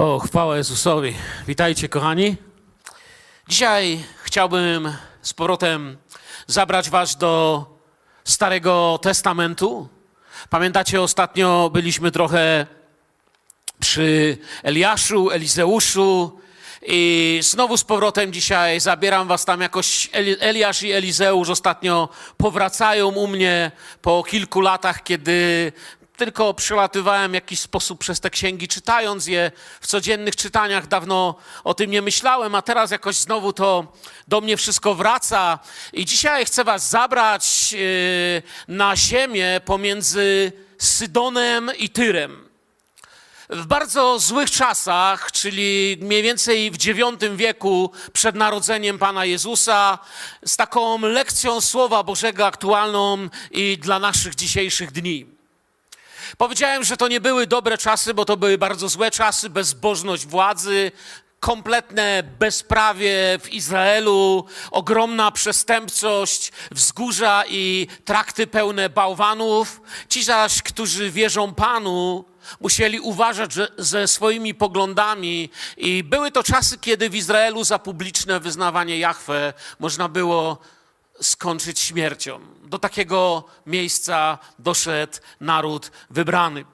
O, chwała Jezusowi. Witajcie, kochani. Dzisiaj chciałbym z powrotem zabrać Was do Starego Testamentu. Pamiętacie, ostatnio byliśmy trochę przy Eliaszu, Elizeuszu i znowu z powrotem dzisiaj zabieram was tam jakoś. Eli- Eliasz i Elizeusz ostatnio powracają u mnie po kilku latach, kiedy tylko przelatywałem w jakiś sposób przez te księgi, czytając je w codziennych czytaniach. Dawno o tym nie myślałem, a teraz jakoś znowu to do mnie wszystko wraca. I dzisiaj chcę was zabrać yy, na ziemię pomiędzy Sydonem i Tyrem. W bardzo złych czasach, czyli mniej więcej w IX wieku przed narodzeniem Pana Jezusa, z taką lekcją Słowa Bożego aktualną i dla naszych dzisiejszych dni. Powiedziałem, że to nie były dobre czasy, bo to były bardzo złe czasy, bezbożność władzy, kompletne bezprawie w Izraelu, ogromna przestępczość, wzgórza i trakty pełne bałwanów. Ci zaś, którzy wierzą Panu, musieli uważać ze swoimi poglądami i były to czasy, kiedy w Izraelu za publiczne wyznawanie Jahwe można było skończyć śmiercią. Do takiego miejsca doszedł naród wybrany.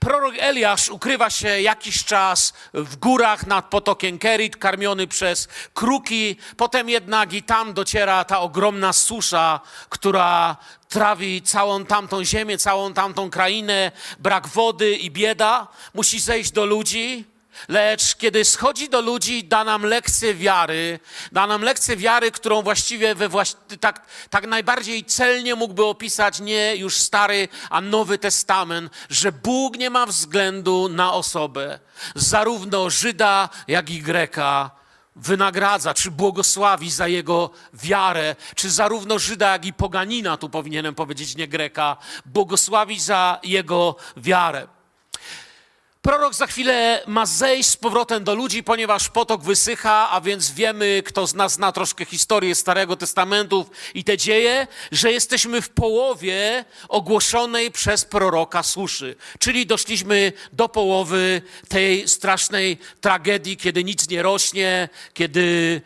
Prorok Eliasz ukrywa się jakiś czas w górach nad potokiem Kerit, karmiony przez kruki. Potem jednak i tam dociera ta ogromna susza, która trawi całą tamtą ziemię, całą tamtą krainę. Brak wody i bieda. Musi zejść do ludzi. Lecz kiedy schodzi do ludzi, da nam lekcję wiary, da nam lekcję wiary, którą właściwie we właś... tak, tak najbardziej celnie mógłby opisać nie już Stary, a Nowy Testament, że Bóg nie ma względu na osobę, zarówno Żyda, jak i Greka wynagradza, czy błogosławi za jego wiarę, czy zarówno Żyda, jak i poganina, tu powinienem powiedzieć nie Greka, błogosławi za jego wiarę. Prorok za chwilę ma zejść z powrotem do ludzi, ponieważ potok wysycha, a więc wiemy, kto z nas zna troszkę historię Starego Testamentu i te dzieje, że jesteśmy w połowie ogłoszonej przez proroka suszy. Czyli doszliśmy do połowy tej strasznej tragedii, kiedy nic nie rośnie, kiedy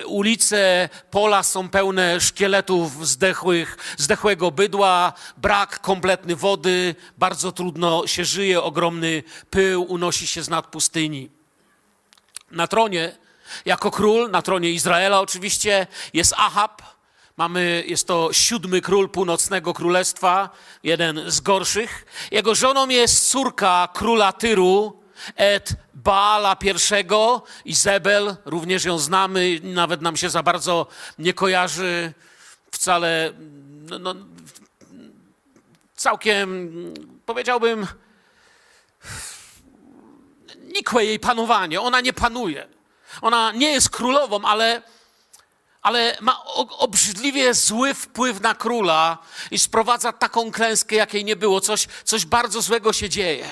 e, ulice, pola są pełne szkieletów zdechłych, zdechłego bydła, brak kompletny wody, bardzo trudno się żyje, ogromny pył unosi się z nad pustyni. Na tronie, jako król, na tronie Izraela oczywiście, jest Ahab. Mamy, jest to siódmy król północnego królestwa, jeden z gorszych. Jego żoną jest córka króla Tyru, Ed Baala I, Izabel, również ją znamy, nawet nam się za bardzo nie kojarzy wcale, no, no, całkiem, powiedziałbym, nikłe jej panowanie. Ona nie panuje. Ona nie jest królową, ale, ale ma obrzydliwie zły wpływ na króla i sprowadza taką klęskę, jakiej nie było. Coś, coś bardzo złego się dzieje.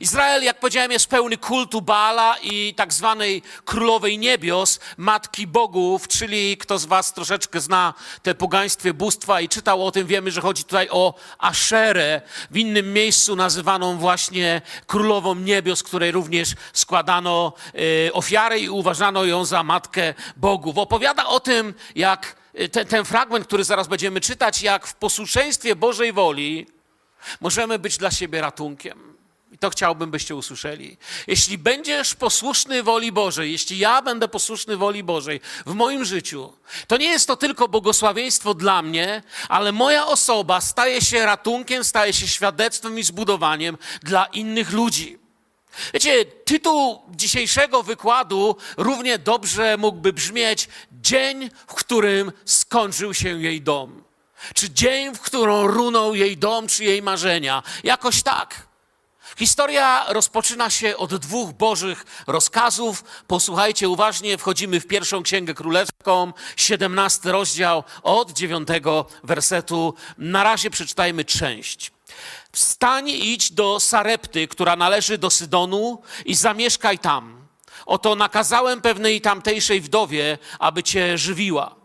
Izrael, jak powiedziałem, jest pełny kultu Baala i tak zwanej królowej niebios, matki bogów, czyli kto z was troszeczkę zna te pogaństwie bóstwa i czytał o tym, wiemy, że chodzi tutaj o Aszerę, w innym miejscu nazywaną właśnie królową niebios, której również składano e, ofiary i uważano ją za matkę bogów. Opowiada o tym, jak e, ten, ten fragment, który zaraz będziemy czytać, jak w posłuszeństwie Bożej woli możemy być dla siebie ratunkiem. I to chciałbym, byście usłyszeli. Jeśli będziesz posłuszny woli Bożej, jeśli ja będę posłuszny woli Bożej w moim życiu, to nie jest to tylko błogosławieństwo dla mnie, ale moja osoba staje się ratunkiem, staje się świadectwem i zbudowaniem dla innych ludzi. Wiecie, tytuł dzisiejszego wykładu równie dobrze mógłby brzmieć Dzień, w którym skończył się jej dom. Czy dzień, w którą runął jej dom, czy jej marzenia. Jakoś tak. Historia rozpoczyna się od dwóch bożych rozkazów. Posłuchajcie uważnie, wchodzimy w pierwszą księgę królewską, 17 rozdział od 9 wersetu. Na razie przeczytajmy część. Wstań i idź do Sarepty, która należy do Sydonu i zamieszkaj tam. Oto nakazałem pewnej tamtejszej wdowie, aby cię żywiła.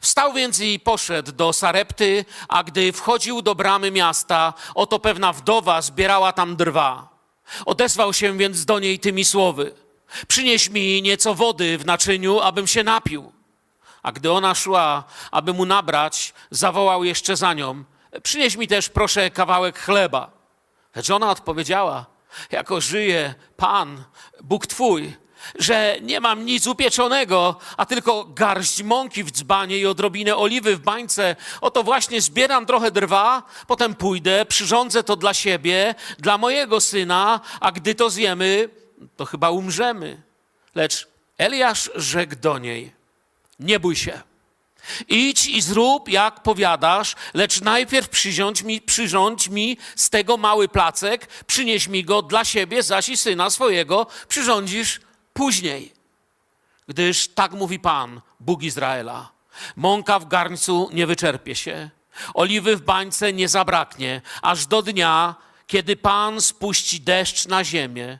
Wstał więc i poszedł do Sarepty, a gdy wchodził do bramy miasta, oto pewna wdowa zbierała tam drwa. Odezwał się więc do niej tymi słowy: Przynieś mi nieco wody w naczyniu, abym się napił. A gdy ona szła, aby mu nabrać, zawołał jeszcze za nią: Przynieś mi też, proszę, kawałek chleba. Lecz ona odpowiedziała: Jako żyje Pan, Bóg Twój, że nie mam nic upieczonego, a tylko garść mąki w dzbanie i odrobinę oliwy w bańce. Oto właśnie zbieram trochę drwa, potem pójdę, przyrządzę to dla siebie, dla mojego syna, a gdy to zjemy, to chyba umrzemy. Lecz Eliasz rzekł do niej: Nie bój się. Idź i zrób, jak powiadasz, lecz najpierw przyrządź mi, przyrządź mi z tego mały placek, przynieś mi go dla siebie, zaś i syna swojego przyrządzisz później. Gdyż tak mówi Pan, Bóg Izraela. Mąka w garncu nie wyczerpie się, oliwy w bańce nie zabraknie, aż do dnia, kiedy Pan spuści deszcz na ziemię.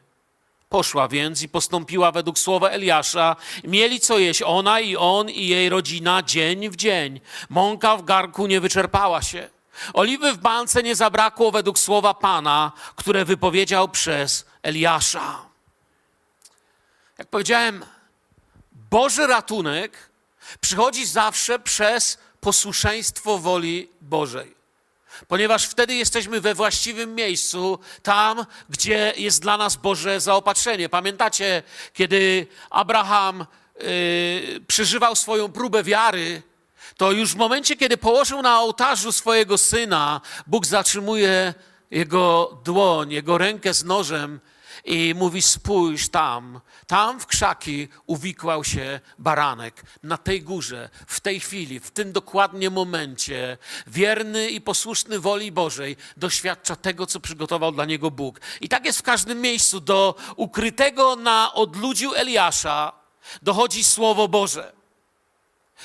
Poszła więc i postąpiła według słowa Eliasza. Mieli co jeść ona i on i jej rodzina dzień w dzień. Mąka w garnku nie wyczerpała się. Oliwy w bańce nie zabrakło według słowa Pana, które wypowiedział przez Eliasza. Jak powiedziałem, Boży ratunek przychodzi zawsze przez posłuszeństwo woli Bożej. Ponieważ wtedy jesteśmy we właściwym miejscu, tam, gdzie jest dla nas Boże zaopatrzenie. Pamiętacie, kiedy Abraham yy, przeżywał swoją próbę wiary, to już w momencie, kiedy położył na ołtarzu swojego syna, Bóg zatrzymuje jego dłoń, jego rękę z nożem i mówi: Spójrz tam, tam w krzaki uwikłał się baranek. Na tej górze, w tej chwili, w tym dokładnie momencie, wierny i posłuszny woli Bożej doświadcza tego, co przygotował dla niego Bóg. I tak jest w każdym miejscu. Do ukrytego na odludziu Eliasza dochodzi Słowo Boże.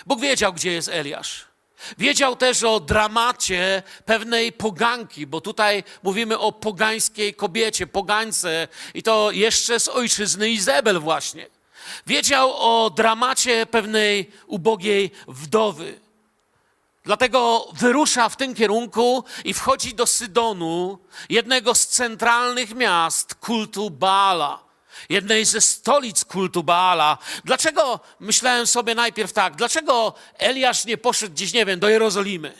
Bóg wiedział, gdzie jest Eliasz. Wiedział też o dramacie pewnej poganki, bo tutaj mówimy o pogańskiej kobiecie, pogańce i to jeszcze z ojczyzny Izabel właśnie. Wiedział o dramacie pewnej ubogiej wdowy. Dlatego wyrusza w tym kierunku i wchodzi do Sydonu, jednego z centralnych miast kultu Baala jednej ze stolic kultu Baala. Dlaczego, myślałem sobie najpierw tak, dlaczego Eliasz nie poszedł gdzieś, nie wiem, do Jerozolimy?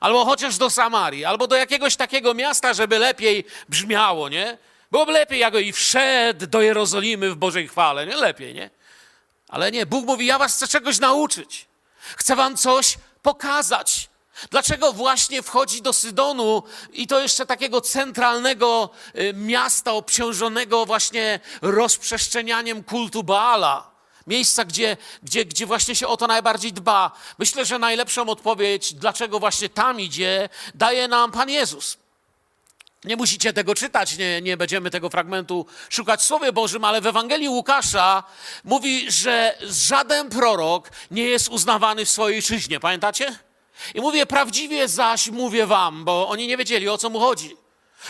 Albo chociaż do Samarii, albo do jakiegoś takiego miasta, żeby lepiej brzmiało, nie? Byłoby lepiej, jak i wszedł do Jerozolimy w Bożej chwale, nie? Lepiej, nie? Ale nie, Bóg mówi, ja was chcę czegoś nauczyć. Chcę wam coś pokazać. Dlaczego właśnie wchodzi do Sydonu i to jeszcze takiego centralnego y, miasta obciążonego właśnie rozprzestrzenianiem kultu Baala? Miejsca, gdzie, gdzie, gdzie właśnie się o to najbardziej dba. Myślę, że najlepszą odpowiedź, dlaczego właśnie tam idzie, daje nam Pan Jezus. Nie musicie tego czytać, nie, nie będziemy tego fragmentu szukać w Słowie Bożym, ale w Ewangelii Łukasza mówi, że żaden prorok nie jest uznawany w swojej ojczyźnie. Pamiętacie? I mówię prawdziwie zaś mówię wam, bo oni nie wiedzieli o co mu chodzi.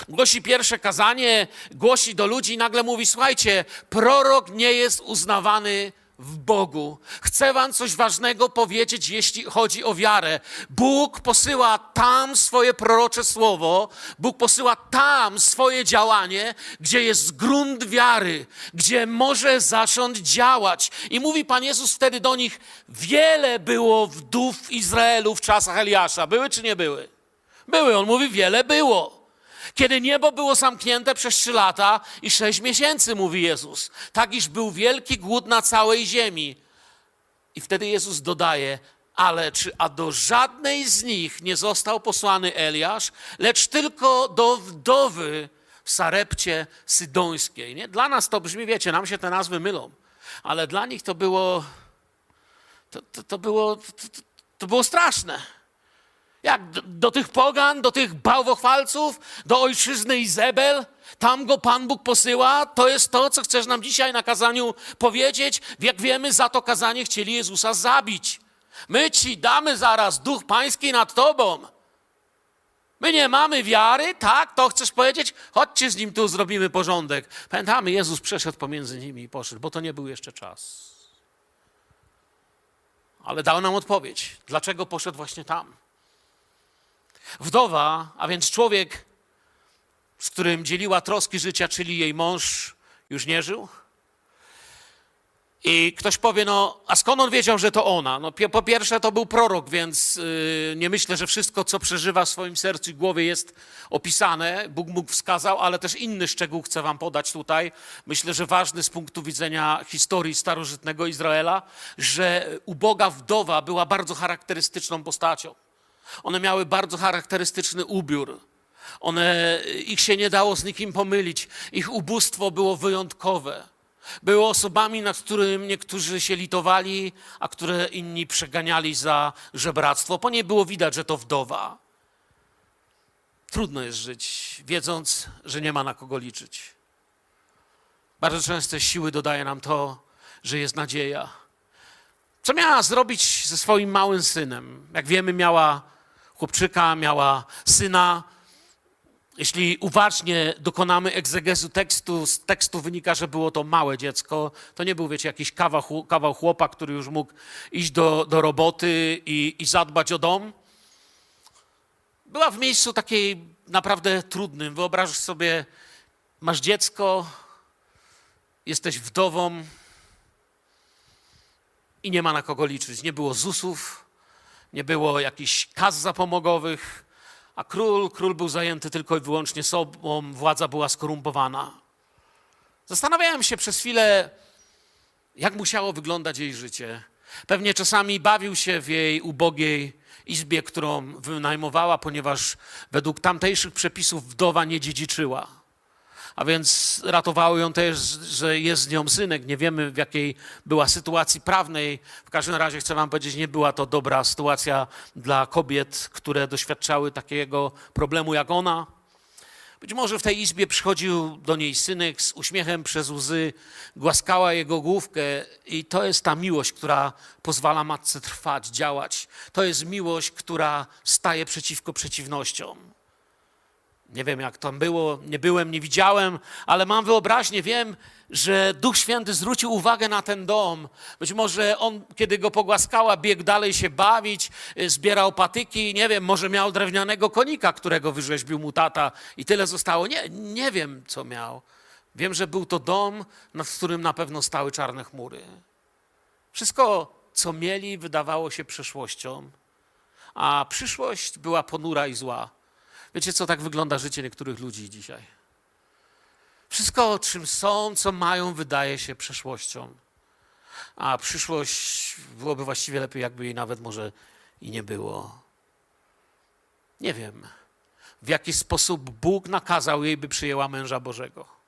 Głosi pierwsze kazanie, głosi do ludzi i nagle mówi: Słuchajcie, prorok nie jest uznawany w Bogu. Chcę Wam coś ważnego powiedzieć, jeśli chodzi o wiarę. Bóg posyła tam swoje prorocze słowo, Bóg posyła tam swoje działanie, gdzie jest grunt wiary, gdzie może zacząć działać. I mówi Pan Jezus wtedy do nich: Wiele było wdów Izraelu w czasach Eliasza. Były czy nie były? Były. On mówi: Wiele było. Kiedy niebo było zamknięte przez trzy lata i sześć miesięcy, mówi Jezus, tak iż był wielki głód na całej ziemi. I wtedy Jezus dodaje, ale czy a do żadnej z nich nie został posłany Eliasz, lecz tylko do wdowy w Sarepcie Sydońskiej. Nie? Dla nas to brzmi, wiecie, nam się te nazwy mylą, ale dla nich to było, to, to, to było, to, to było straszne. Jak do, do, tych pogan, do tych bałwochwalców, do ojczyzny Izabel, tam go Pan Bóg posyła. To jest to, co chcesz nam dzisiaj na kazaniu powiedzieć. Jak wiemy, za to kazanie chcieli Jezusa zabić. My ci damy zaraz duch pański nad tobą. My nie mamy wiary, tak? To chcesz powiedzieć? Chodźcie z nim tu, zrobimy porządek. Pamiętamy, Jezus przeszedł pomiędzy nimi i poszedł, bo to nie był jeszcze czas. Ale dał nam odpowiedź, dlaczego poszedł właśnie tam. Wdowa, a więc człowiek z którym dzieliła troski życia, czyli jej mąż już nie żył. I ktoś powie, no, a skąd on wiedział, że to ona? No, po pierwsze, to był prorok, więc yy, nie myślę, że wszystko, co przeżywa w swoim sercu i głowie, jest opisane. Bóg mógł wskazał, ale też inny szczegół chcę Wam podać tutaj. Myślę, że ważny z punktu widzenia historii starożytnego Izraela, że uboga wdowa była bardzo charakterystyczną postacią. One miały bardzo charakterystyczny ubiór. One, ich się nie dało z nikim pomylić. Ich ubóstwo było wyjątkowe. Były osobami, nad którym niektórzy się litowali, a które inni przeganiali za żebractwo, po niej było widać, że to wdowa. Trudno jest żyć, wiedząc, że nie ma na kogo liczyć. Bardzo często siły dodaje nam to, że jest nadzieja. Co miała zrobić ze swoim małym synem? Jak wiemy, miała chłopczyka, miała syna, jeśli uważnie dokonamy egzegezu tekstu, z tekstu wynika, że było to małe dziecko. To nie był, wiecie, jakiś kawał, chłopa, który już mógł iść do, do roboty i, i zadbać o dom. Była w miejscu takiej naprawdę trudnym. Wyobrażasz sobie, masz dziecko, jesteś wdową i nie ma na kogo liczyć. Nie było ZUS-ów, nie było jakichś kas zapomogowych, a król, król był zajęty tylko i wyłącznie sobą, władza była skorumpowana. Zastanawiałem się przez chwilę, jak musiało wyglądać jej życie. Pewnie czasami bawił się w jej ubogiej izbie, którą wynajmowała, ponieważ według tamtejszych przepisów wdowa nie dziedziczyła a więc ratowało ją też, że jest z nią synek. Nie wiemy, w jakiej była sytuacji prawnej. W każdym razie chcę Wam powiedzieć, nie była to dobra sytuacja dla kobiet, które doświadczały takiego problemu jak ona. Być może w tej izbie przychodził do niej synek z uśmiechem przez łzy, głaskała jego główkę, i to jest ta miłość, która pozwala matce trwać, działać. To jest miłość, która staje przeciwko przeciwnościom. Nie wiem, jak tam było, nie byłem, nie widziałem, ale mam wyobraźnię, wiem, że Duch Święty zwrócił uwagę na ten dom. Być może on, kiedy go pogłaskała, biegł dalej się bawić, y, zbierał patyki, nie wiem, może miał drewnianego konika, którego wyrzeźbił mu tata i tyle zostało. Nie, nie wiem, co miał. Wiem, że był to dom, nad którym na pewno stały czarne chmury. Wszystko, co mieli, wydawało się przeszłością, a przyszłość była ponura i zła. Wiecie, co tak wygląda życie niektórych ludzi dzisiaj? Wszystko, czym są, co mają, wydaje się przeszłością. A przyszłość byłoby właściwie lepiej, jakby jej nawet może i nie było. Nie wiem, w jaki sposób Bóg nakazał jej, by przyjęła męża Bożego.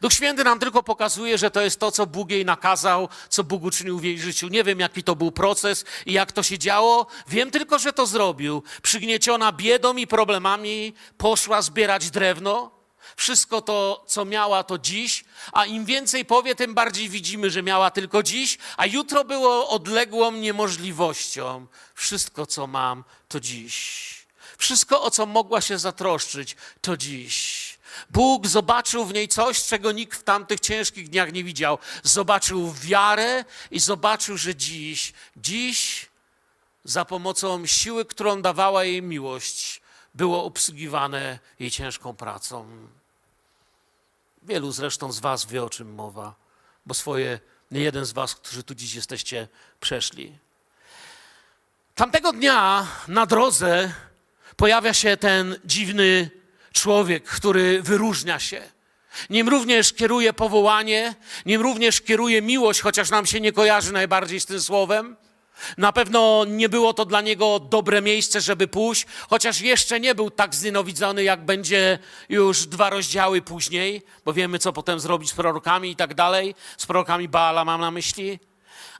Duch Święty nam tylko pokazuje, że to jest to, co Bóg jej nakazał, co Bóg uczynił w jej życiu. Nie wiem, jaki to był proces i jak to się działo. Wiem tylko, że to zrobił. Przygnieciona biedą i problemami, poszła zbierać drewno. Wszystko to, co miała, to dziś, a im więcej powie, tym bardziej widzimy, że miała tylko dziś, a jutro było odległą niemożliwością. Wszystko, co mam, to dziś. Wszystko, o co mogła się zatroszczyć, to dziś. Bóg zobaczył w niej coś, czego nikt w tamtych ciężkich dniach nie widział. Zobaczył wiarę i zobaczył, że dziś, dziś za pomocą siły, którą dawała jej miłość, było obsługiwane jej ciężką pracą. Wielu zresztą z Was wie, o czym mowa, bo swoje, nie jeden z Was, którzy tu dziś jesteście, przeszli. Tamtego dnia na drodze pojawia się ten dziwny człowiek, który wyróżnia się. Nim również kieruje powołanie, nim również kieruje miłość, chociaż nam się nie kojarzy najbardziej z tym słowem. Na pewno nie było to dla niego dobre miejsce, żeby pójść, chociaż jeszcze nie był tak znienawidzony, jak będzie już dwa rozdziały później, bo wiemy, co potem zrobić z prorokami i tak dalej. Z prorokami Baala mam na myśli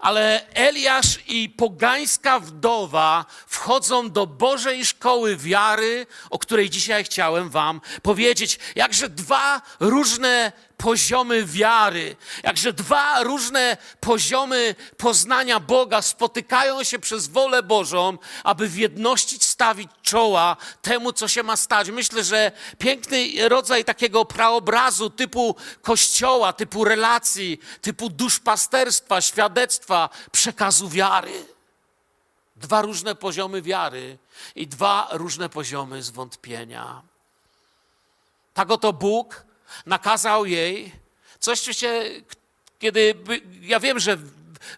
ale Eliasz i pogańska wdowa wchodzą do Bożej szkoły wiary, o której dzisiaj chciałem Wam powiedzieć. Jakże dwa różne poziomy wiary, jakże dwa różne poziomy poznania Boga spotykają się przez wolę Bożą, aby w jedności stawić czoła temu, co się ma stać. Myślę, że piękny rodzaj takiego praobrazu typu kościoła, typu relacji, typu duszpasterstwa, świadectwa, przekazu wiary. Dwa różne poziomy wiary i dwa różne poziomy zwątpienia. Tak oto Bóg nakazał jej. Coś, co się, kiedy, ja wiem, że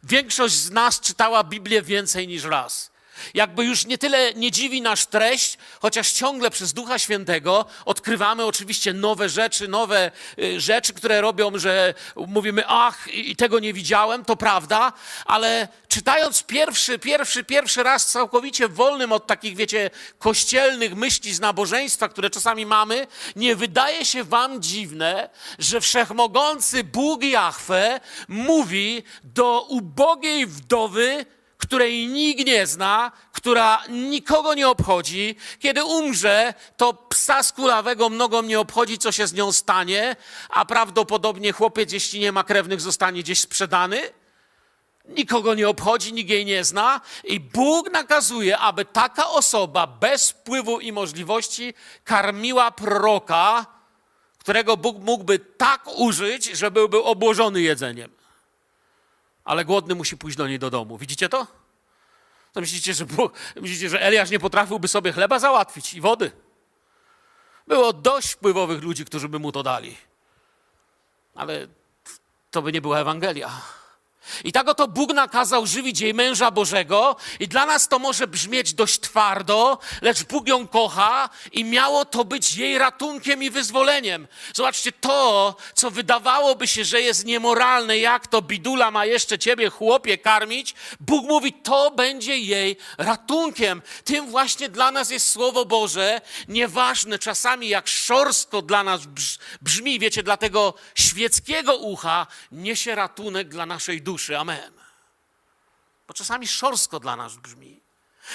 większość z nas czytała Biblię więcej niż raz jakby już nie tyle nie dziwi nasz treść, chociaż ciągle przez Ducha Świętego odkrywamy oczywiście nowe rzeczy, nowe y, rzeczy, które robią, że mówimy, ach, i tego nie widziałem, to prawda, ale czytając pierwszy, pierwszy, pierwszy raz całkowicie wolnym od takich, wiecie, kościelnych myśli z nabożeństwa, które czasami mamy, nie wydaje się wam dziwne, że wszechmogący Bóg Jahwe mówi do ubogiej wdowy, której nikt nie zna, która nikogo nie obchodzi. Kiedy umrze, to psa skulawego mnogo nie obchodzi, co się z nią stanie, a prawdopodobnie chłopiec, jeśli nie ma krewnych, zostanie gdzieś sprzedany. Nikogo nie obchodzi, nikt jej nie zna. I Bóg nakazuje, aby taka osoba bez wpływu i możliwości karmiła proroka, którego Bóg mógłby tak użyć, żeby był obłożony jedzeniem ale głodny musi pójść do niej do domu. Widzicie to? To myślicie, że, Bóg, myślicie, że Eliasz nie potrafiłby sobie chleba załatwić i wody? Było dość wpływowych ludzi, którzy by mu to dali. Ale to by nie była Ewangelia. I tak oto Bóg nakazał żywić jej męża Bożego, i dla nas to może brzmieć dość twardo, lecz Bóg ją kocha i miało to być jej ratunkiem i wyzwoleniem. Zobaczcie, to, co wydawałoby się, że jest niemoralne, jak to bidula ma jeszcze ciebie, chłopie, karmić, Bóg mówi, to będzie jej ratunkiem. Tym właśnie dla nas jest Słowo Boże, nieważne czasami jak szorstko dla nas brzmi, wiecie, dla tego świeckiego ucha, niesie ratunek dla naszej duszy duszy. Amen. Bo czasami szorstko dla nas brzmi.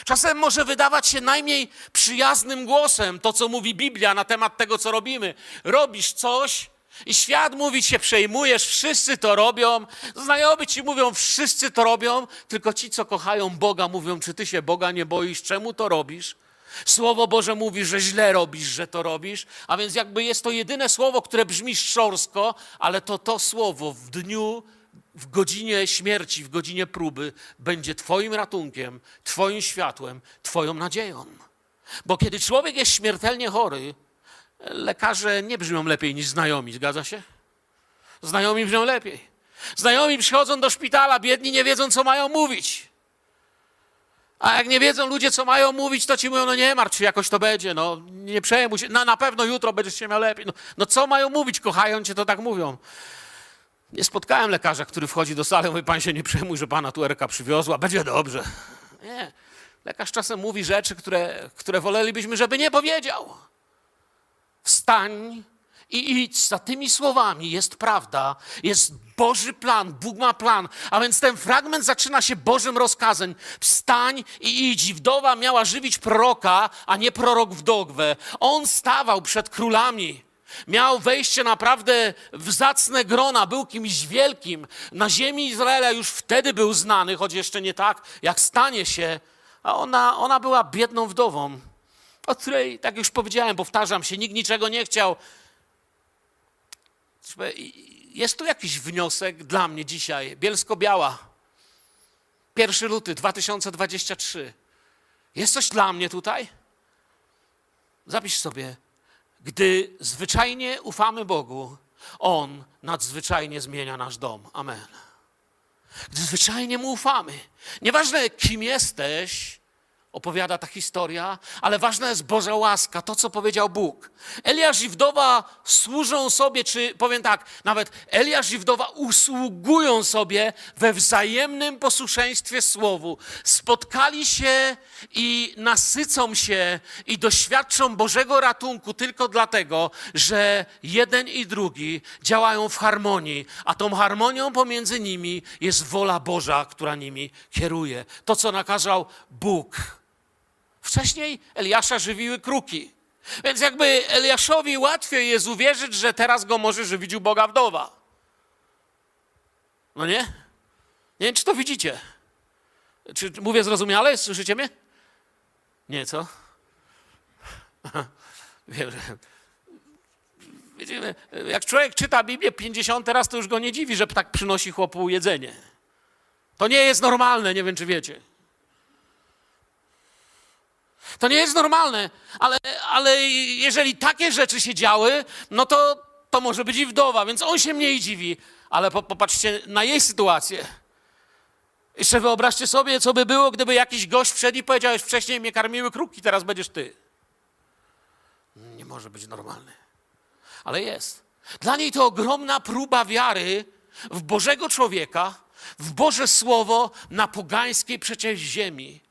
Czasem może wydawać się najmniej przyjaznym głosem to, co mówi Biblia na temat tego, co robimy. Robisz coś i świat mówi, się przejmujesz, wszyscy to robią. Znajomi ci mówią, wszyscy to robią, tylko ci, co kochają Boga, mówią, czy ty się Boga nie boisz, czemu to robisz? Słowo Boże mówi, że źle robisz, że to robisz, a więc jakby jest to jedyne słowo, które brzmi szorstko, ale to to słowo w dniu w godzinie śmierci, w godzinie próby będzie Twoim ratunkiem, Twoim światłem, Twoją nadzieją. Bo kiedy człowiek jest śmiertelnie chory, lekarze nie brzmią lepiej niż znajomi, zgadza się? Znajomi brzmią lepiej. Znajomi przychodzą do szpitala, biedni nie wiedzą, co mają mówić. A jak nie wiedzą ludzie, co mają mówić, to ci mówią, no nie martw się, jakoś to będzie, no nie przejmuj się, no, na pewno jutro będziesz się miał lepiej. No, no co mają mówić, kochają cię, to tak mówią. Nie spotkałem lekarza, który wchodzi do sali mówi, pan się nie przejmuj, że pana tuerka przywiozła, będzie dobrze. Nie. Lekarz czasem mówi rzeczy, które, które wolelibyśmy, żeby nie powiedział. Wstań i idź. Za tymi słowami jest prawda, jest Boży plan, Bóg ma plan. A więc ten fragment zaczyna się Bożym rozkazem. Wstań i idź. Wdowa miała żywić proroka, a nie prorok wdowę. On stawał przed królami. Miał wejście naprawdę w zacne grona, był kimś wielkim. Na ziemi Izraela już wtedy był znany, choć jeszcze nie tak, jak stanie się. A ona, ona była biedną wdową, o której, tak już powiedziałem, powtarzam się, nikt niczego nie chciał. Jest tu jakiś wniosek dla mnie dzisiaj. Bielsko-Biała. 1 luty 2023. Jest coś dla mnie tutaj? Zapisz sobie gdy zwyczajnie ufamy Bogu, On nadzwyczajnie zmienia nasz dom. Amen. Gdy zwyczajnie Mu ufamy, nieważne kim jesteś, opowiada ta historia, ale ważna jest Boża łaska, to co powiedział Bóg. Eliasz i wdowa służą sobie, czy powiem tak, nawet Eliasz i wdowa usługują sobie we wzajemnym posłuszeństwie Słowu. Spotkali się i nasycą się i doświadczą Bożego ratunku tylko dlatego, że jeden i drugi działają w harmonii, a tą harmonią pomiędzy nimi jest wola Boża, która nimi kieruje. To, co nakazał Bóg. Wcześniej Eliasza żywiły kruki. Więc jakby Eliaszowi łatwiej jest uwierzyć, że teraz go może żywić Boga wdowa. No nie? Nie wiem, czy to widzicie. Czy mówię zrozumiale? Słyszycie mnie? Nie, co? Wiem, że... Wiecie, jak człowiek czyta Biblię 50 raz, to już go nie dziwi, że tak przynosi chłopu jedzenie. To nie jest normalne, nie wiem, czy wiecie. To nie jest normalne, ale, ale jeżeli takie rzeczy się działy, no to, to może być i wdowa, więc on się mniej dziwi. Ale po, popatrzcie na jej sytuację. Jeszcze wyobraźcie sobie, co by było, gdyby jakiś gość wszedł i powiedział, że wcześniej mnie karmiły kruki, teraz będziesz ty. Nie może być normalny. Ale jest. Dla niej to ogromna próba wiary w Bożego człowieka, w Boże Słowo na pogańskiej przecież ziemi.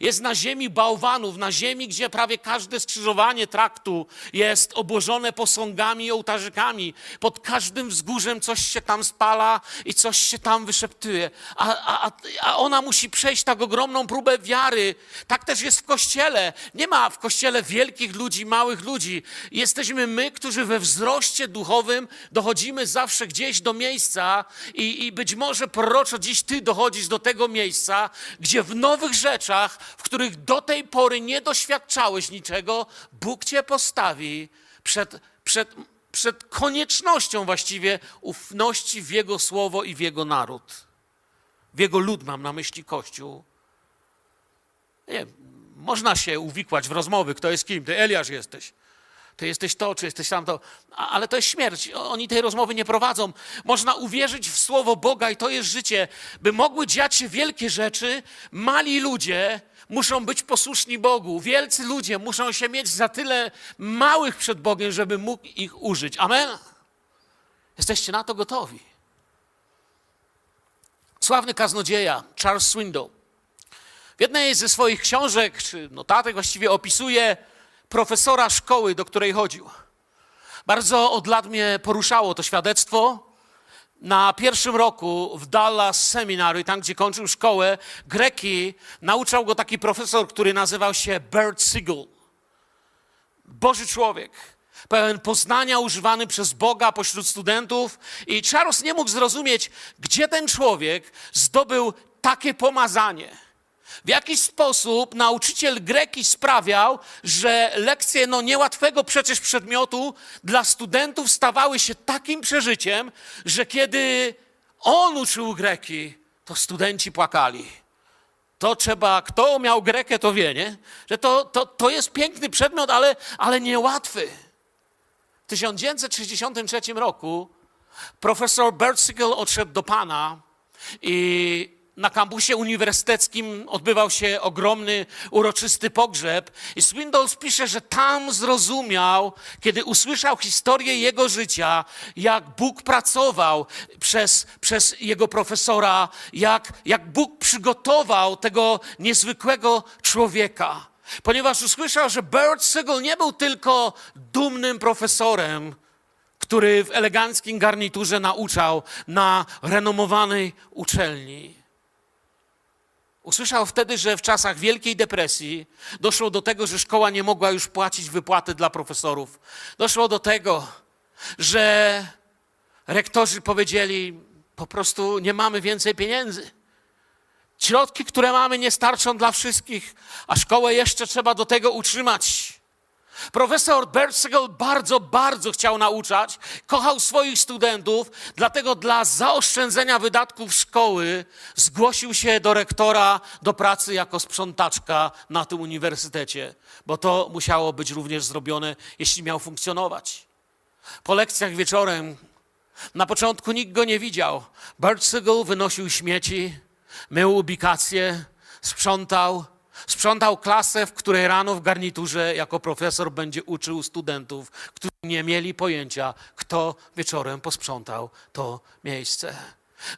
Jest na ziemi bałwanów, na ziemi, gdzie prawie każde skrzyżowanie traktu jest obłożone posągami i ołtarzykami. Pod każdym wzgórzem coś się tam spala i coś się tam wyszeptuje. A, a, a ona musi przejść tak ogromną próbę wiary. Tak też jest w kościele. Nie ma w kościele wielkich ludzi, małych ludzi. Jesteśmy my, którzy we wzroście duchowym dochodzimy zawsze gdzieś do miejsca i, i być może proroczo dziś ty dochodzisz do tego miejsca, gdzie w nowych rzeczach w których do tej pory nie doświadczałeś niczego, Bóg cię postawi przed, przed, przed koniecznością właściwie ufności w Jego słowo i w Jego naród. W Jego lud mam na myśli Kościół. Nie, można się uwikłać w rozmowy, kto jest kim. Ty Eliasz jesteś. Ty jesteś to, czy jesteś tamto. Ale to jest śmierć. Oni tej rozmowy nie prowadzą. Można uwierzyć w słowo Boga i to jest życie. By mogły dziać się wielkie rzeczy, mali ludzie muszą być posłuszni Bogu. Wielcy ludzie muszą się mieć za tyle małych przed Bogiem, żeby mógł ich użyć. Amen? Jesteście na to gotowi. Sławny kaznodzieja Charles Swindoll w jednej ze swoich książek, czy notatek właściwie opisuje profesora szkoły, do której chodził. Bardzo od lat mnie poruszało to świadectwo. Na pierwszym roku w Dallas Seminary, tam gdzie kończył szkołę, greki, nauczał go taki profesor, który nazywał się Bert Siegel. Boży człowiek, pełen poznania używany przez Boga pośród studentów. I Charles nie mógł zrozumieć, gdzie ten człowiek zdobył takie pomazanie w jakiś sposób nauczyciel greki sprawiał, że lekcje no niełatwego przecież przedmiotu dla studentów stawały się takim przeżyciem, że kiedy on uczył greki, to studenci płakali. To trzeba, kto miał grekę, to wie, nie? Że to, to, to jest piękny przedmiot, ale, ale niełatwy. W 1963 roku profesor Bertzigal odszedł do Pana i na kampusie uniwersyteckim odbywał się ogromny, uroczysty pogrzeb i Swindoll pisze, że tam zrozumiał, kiedy usłyszał historię jego życia, jak Bóg pracował przez, przez jego profesora, jak, jak Bóg przygotował tego niezwykłego człowieka. Ponieważ usłyszał, że Bert Siegel nie był tylko dumnym profesorem, który w eleganckim garniturze nauczał na renomowanej uczelni Usłyszał wtedy, że w czasach Wielkiej Depresji doszło do tego, że szkoła nie mogła już płacić wypłaty dla profesorów. Doszło do tego, że rektorzy powiedzieli: Po prostu nie mamy więcej pieniędzy. Środki, które mamy, nie starczą dla wszystkich, a szkołę jeszcze trzeba do tego utrzymać. Profesor Bertzegel bardzo, bardzo chciał nauczać, kochał swoich studentów, dlatego dla zaoszczędzenia wydatków szkoły zgłosił się do rektora do pracy jako sprzątaczka na tym uniwersytecie, bo to musiało być również zrobione, jeśli miał funkcjonować. Po lekcjach wieczorem, na początku nikt go nie widział. Bertzegel wynosił śmieci, mył ubikacje, sprzątał, Sprzątał klasę, w której rano w garniturze jako profesor będzie uczył studentów, którzy nie mieli pojęcia, kto wieczorem posprzątał to miejsce.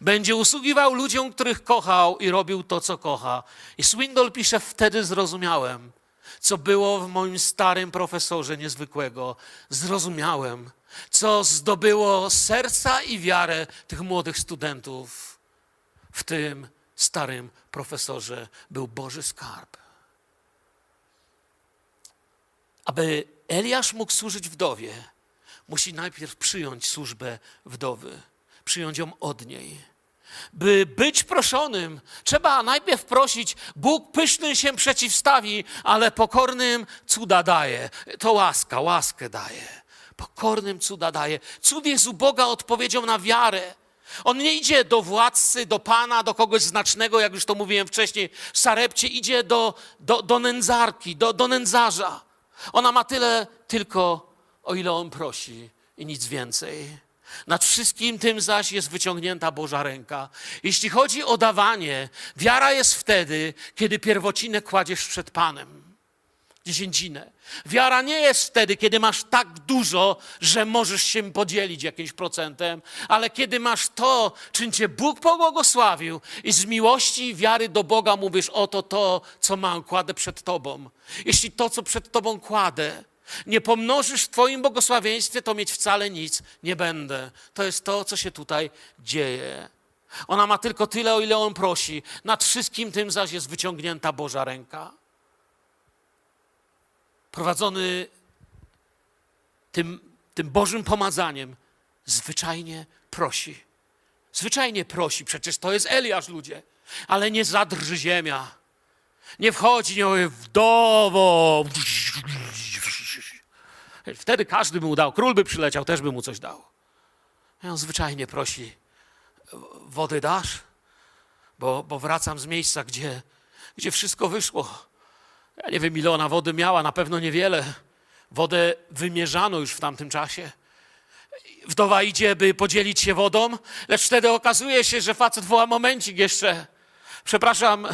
Będzie usługiwał ludziom, których kochał i robił to, co kocha. I Swindoll pisze, wtedy zrozumiałem, co było w moim starym profesorze niezwykłego. Zrozumiałem, co zdobyło serca i wiarę tych młodych studentów. W tym starym profesorze był Boży skarb. Aby Eliasz mógł służyć wdowie, musi najpierw przyjąć służbę wdowy, przyjąć ją od niej. By być proszonym, trzeba najpierw prosić, Bóg pyszny się przeciwstawi, ale pokornym cuda daje. To łaska, łaskę daje. Pokornym cuda daje. Cud jest u Boga odpowiedzią na wiarę. On nie idzie do władcy, do pana, do kogoś znacznego, jak już to mówiłem wcześniej, w Sarepcie, idzie do, do, do nędzarki, do, do nędzarza. Ona ma tyle tylko, o ile on prosi i nic więcej. Nad wszystkim tym zaś jest wyciągnięta Boża ręka. Jeśli chodzi o dawanie, wiara jest wtedy, kiedy pierwocinę kładziesz przed Panem. Dziesięcinę. Wiara nie jest wtedy, kiedy masz tak dużo, że możesz się podzielić jakimś procentem, ale kiedy masz to, czym cię Bóg pobłogosławił i z miłości i wiary do Boga mówisz, oto to, co mam, kładę przed Tobą. Jeśli to, co przed Tobą kładę, nie pomnożysz w Twoim błogosławieństwie, to mieć wcale nic nie będę. To jest to, co się tutaj dzieje. Ona ma tylko tyle, o ile on prosi. Nad wszystkim tym zaś jest wyciągnięta Boża ręka. Prowadzony tym, tym Bożym pomazaniem, zwyczajnie prosi. Zwyczajnie prosi, przecież to jest Eliasz, ludzie. Ale nie zadrży ziemia. Nie wchodzi, nie mówi, wdowo. Wtedy każdy by mu dał. Król by przyleciał, też by mu coś dał. I on zwyczajnie prosi, wody dasz? Bo, bo wracam z miejsca, gdzie, gdzie wszystko wyszło. Ja nie wiem, ile ona wody miała, na pewno niewiele. Wodę wymierzano już w tamtym czasie. Wdowa idzie, by podzielić się wodą, lecz wtedy okazuje się, że facet woła momencik jeszcze. Przepraszam,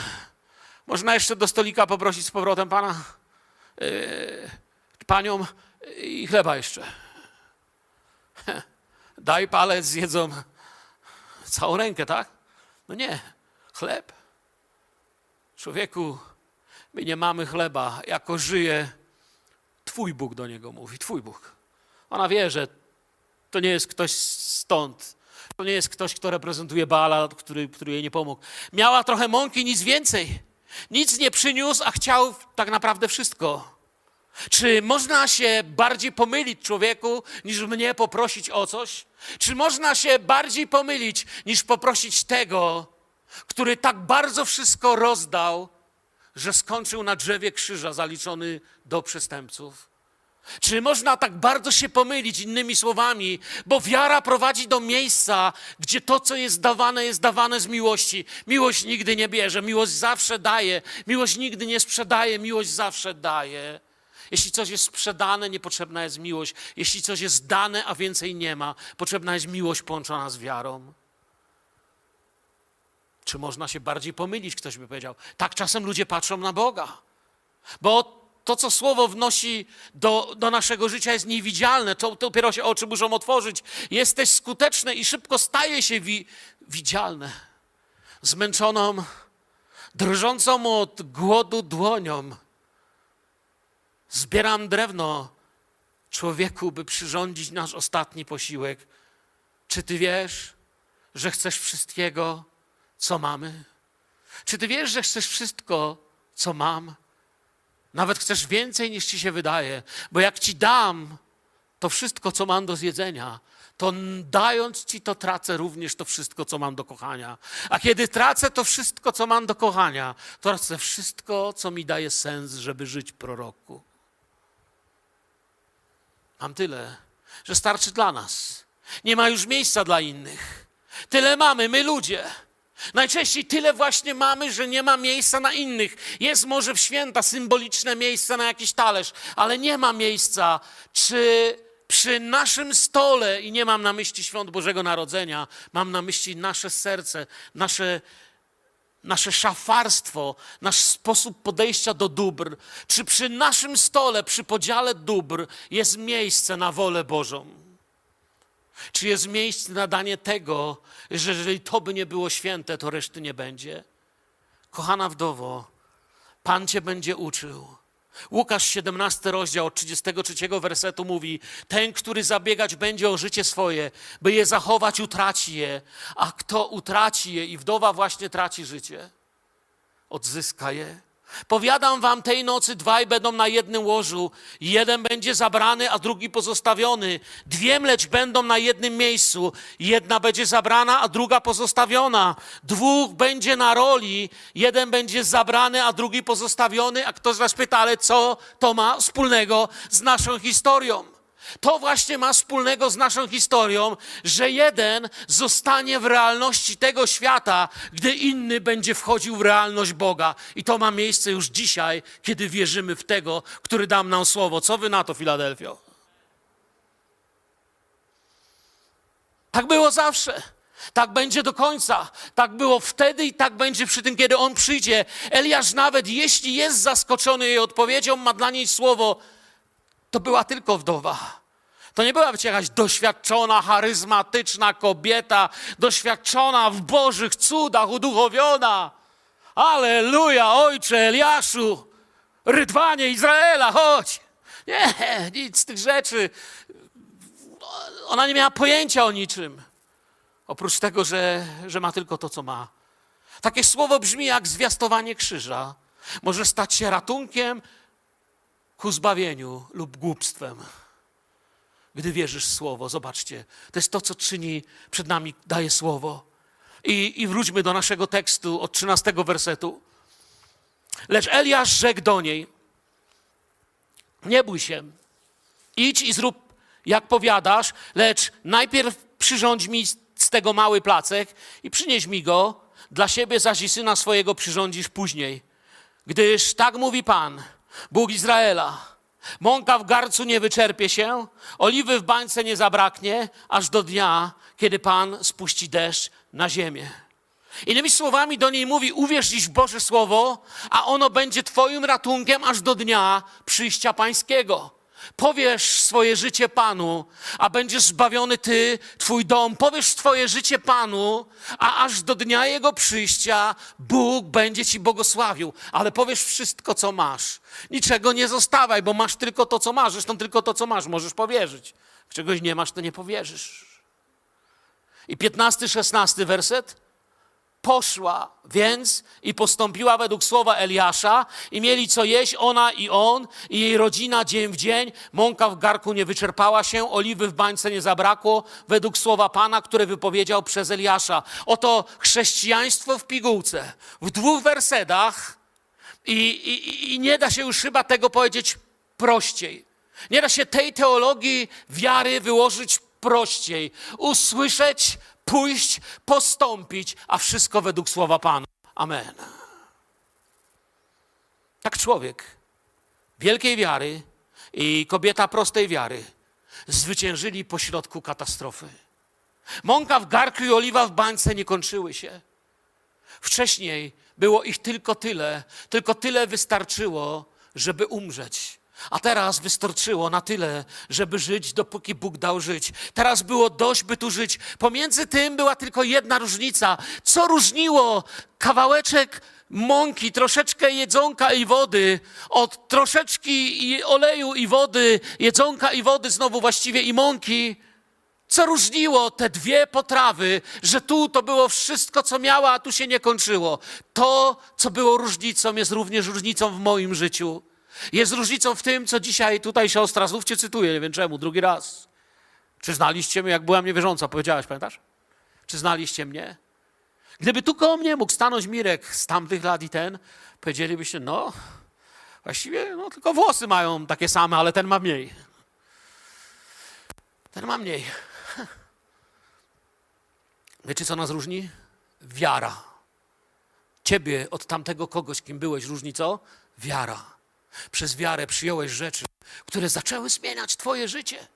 można jeszcze do stolika poprosić z powrotem pana? Yy, panią i chleba jeszcze. Daj palec, zjedzą całą rękę, tak? No nie, chleb. Człowieku, my nie mamy chleba, jako żyje, Twój Bóg do niego mówi, Twój Bóg. Ona wie, że to nie jest ktoś stąd, to nie jest ktoś, kto reprezentuje Baala, który, który jej nie pomógł. Miała trochę mąki, nic więcej. Nic nie przyniósł, a chciał tak naprawdę wszystko. Czy można się bardziej pomylić człowieku, niż mnie poprosić o coś? Czy można się bardziej pomylić, niż poprosić tego, który tak bardzo wszystko rozdał, że skończył na drzewie krzyża zaliczony do przestępców? Czy można tak bardzo się pomylić innymi słowami, bo wiara prowadzi do miejsca, gdzie to, co jest dawane, jest dawane z miłości. Miłość nigdy nie bierze, miłość zawsze daje, miłość nigdy nie sprzedaje, miłość zawsze daje. Jeśli coś jest sprzedane, niepotrzebna jest miłość. Jeśli coś jest dane, a więcej nie ma, potrzebna jest miłość połączona z wiarą. Czy można się bardziej pomylić, ktoś by powiedział. Tak czasem ludzie patrzą na Boga. Bo to, co Słowo wnosi do, do naszego życia, jest niewidzialne. To, to dopiero się oczy muszą otworzyć. Jesteś skuteczny i szybko staje się wi, widzialne. Zmęczoną, drżącą od głodu dłonią Zbieram drewno, człowieku, by przyrządzić nasz ostatni posiłek. Czy ty wiesz, że chcesz wszystkiego, co mamy? Czy ty wiesz, że chcesz wszystko, co mam? Nawet chcesz więcej niż ci się wydaje, bo jak ci dam to wszystko, co mam do zjedzenia, to dając ci to tracę również to wszystko, co mam do kochania. A kiedy tracę to wszystko, co mam do kochania, to tracę wszystko, co mi daje sens, żeby żyć proroku. Mam tyle, że starczy dla nas. Nie ma już miejsca dla innych. Tyle mamy, my ludzie. Najczęściej tyle właśnie mamy, że nie ma miejsca na innych. Jest może w święta symboliczne miejsce na jakiś talerz, ale nie ma miejsca. Czy przy naszym stole, i nie mam na myśli świąt Bożego Narodzenia, mam na myśli nasze serce, nasze nasze szafarstwo, nasz sposób podejścia do dóbr, czy przy naszym stole, przy podziale dóbr jest miejsce na wolę Bożą? Czy jest miejsce na danie tego, że jeżeli to by nie było święte, to reszty nie będzie? Kochana wdowo, Pan Cię będzie uczył Łukasz 17 rozdział od 33 wersetu mówi: Ten, który zabiegać będzie o życie swoje, by je zachować, utraci je, a kto utraci je i wdowa właśnie traci życie, odzyska je. Powiadam wam, tej nocy dwaj będą na jednym łożu, jeden będzie zabrany, a drugi pozostawiony. Dwie mlecz będą na jednym miejscu, jedna będzie zabrana, a druga pozostawiona. Dwóch będzie na roli, jeden będzie zabrany, a drugi pozostawiony. A ktoś was pyta, ale co to ma wspólnego z naszą historią? To właśnie ma wspólnego z naszą historią, że jeden zostanie w realności tego świata, gdy inny będzie wchodził w realność Boga. I to ma miejsce już dzisiaj, kiedy wierzymy w tego, który dam nam słowo. Co wy na to, Filadelfio? Tak było zawsze. Tak będzie do końca. Tak było wtedy i tak będzie przy tym, kiedy on przyjdzie. Eliasz nawet jeśli jest zaskoczony jej odpowiedzią, ma dla niej słowo, to była tylko wdowa. To nie była jakaś doświadczona, charyzmatyczna kobieta, doświadczona w Bożych cudach, uduchowiona. Aleluja, ojcze Eliaszu, rydwanie Izraela, chodź. Nie, nic z tych rzeczy. Ona nie miała pojęcia o niczym. Oprócz tego, że, że ma tylko to, co ma. Takie słowo brzmi jak zwiastowanie krzyża. Może stać się ratunkiem ku zbawieniu lub głupstwem. Gdy wierzysz w słowo, zobaczcie, to jest to, co czyni przed nami, daje słowo. I, I wróćmy do naszego tekstu od 13 wersetu. Lecz Eliasz rzekł do niej: Nie bój się, idź i zrób jak powiadasz, lecz najpierw przyrządź mi z tego mały placek i przynieś mi go, dla siebie zaś i syna swojego przyrządzisz później. Gdyż tak mówi Pan, Bóg Izraela, mąka w garcu nie wyczerpie się, oliwy w bańce nie zabraknie, aż do dnia, kiedy Pan spuści deszcz na ziemię. Innymi słowami do niej mówi, uwierz dziś w Boże Słowo, a ono będzie Twoim ratunkiem aż do dnia przyjścia Pańskiego. Powiesz swoje życie Panu, a będziesz zbawiony Ty, Twój dom. Powiesz swoje życie Panu, a aż do dnia Jego przyjścia Bóg będzie Ci błogosławił. Ale powiesz wszystko, co masz. Niczego nie zostawaj, bo masz tylko to, co masz. Zresztą tylko to, co masz, możesz powierzyć. Czegoś nie masz, to nie powierzysz. I piętnasty, szesnasty werset. Poszła więc i postąpiła według słowa Eliasza i mieli co jeść ona i on i jej rodzina dzień w dzień. Mąka w garku nie wyczerpała się, oliwy w bańce nie zabrakło według słowa Pana, które wypowiedział przez Eliasza. Oto chrześcijaństwo w pigułce. W dwóch wersetach i, i, i nie da się już chyba tego powiedzieć prościej. Nie da się tej teologii wiary wyłożyć prościej. Usłyszeć, pójść, postąpić, a wszystko według słowa Pana. Amen. Tak człowiek wielkiej wiary i kobieta prostej wiary zwyciężyli pośrodku katastrofy. Mąka w garku i oliwa w bańce nie kończyły się. Wcześniej było ich tylko tyle, tylko tyle wystarczyło, żeby umrzeć. A teraz wystarczyło na tyle, żeby żyć, dopóki Bóg dał żyć. Teraz było dość, by tu żyć. Pomiędzy tym była tylko jedna różnica. Co różniło kawałeczek mąki, troszeczkę jedzonka i wody od troszeczki oleju i wody, jedzonka i wody znowu właściwie i mąki? Co różniło te dwie potrawy, że tu to było wszystko, co miała, a tu się nie kończyło? To, co było różnicą, jest również różnicą w moim życiu. Jest różnicą w tym, co dzisiaj tutaj siostra, znów cię cytuję, nie wiem czemu, drugi raz. Czy znaliście mnie, jak byłam niewierząca, powiedziałaś, pamiętasz? Czy znaliście mnie? Gdyby tu koło mnie mógł stanąć Mirek z tamtych lat i ten, powiedzielibyście, no, właściwie no, tylko włosy mają takie same, ale ten ma mniej. Ten ma mniej. Wiecie, co nas różni? Wiara. Ciebie od tamtego kogoś, kim byłeś, różni co? Wiara. Przez wiarę przyjąłeś rzeczy, które zaczęły zmieniać Twoje życie.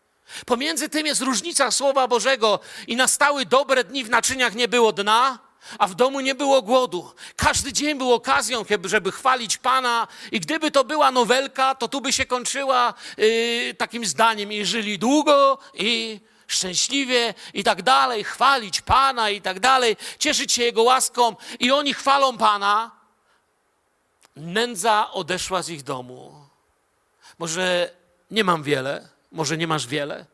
Pomiędzy tym jest różnica Słowa Bożego i nastały dobre dni w naczyniach nie było dna, a w domu nie było głodu. Każdy dzień był okazją, żeby chwalić Pana i gdyby to była nowelka, to tu by się kończyła yy, takim zdaniem i żyli długo i szczęśliwie i tak dalej, chwalić Pana i tak dalej, cieszyć się Jego łaską i oni chwalą Pana, nędza odeszła z ich domu. Może nie mam wiele, może nie masz wiele,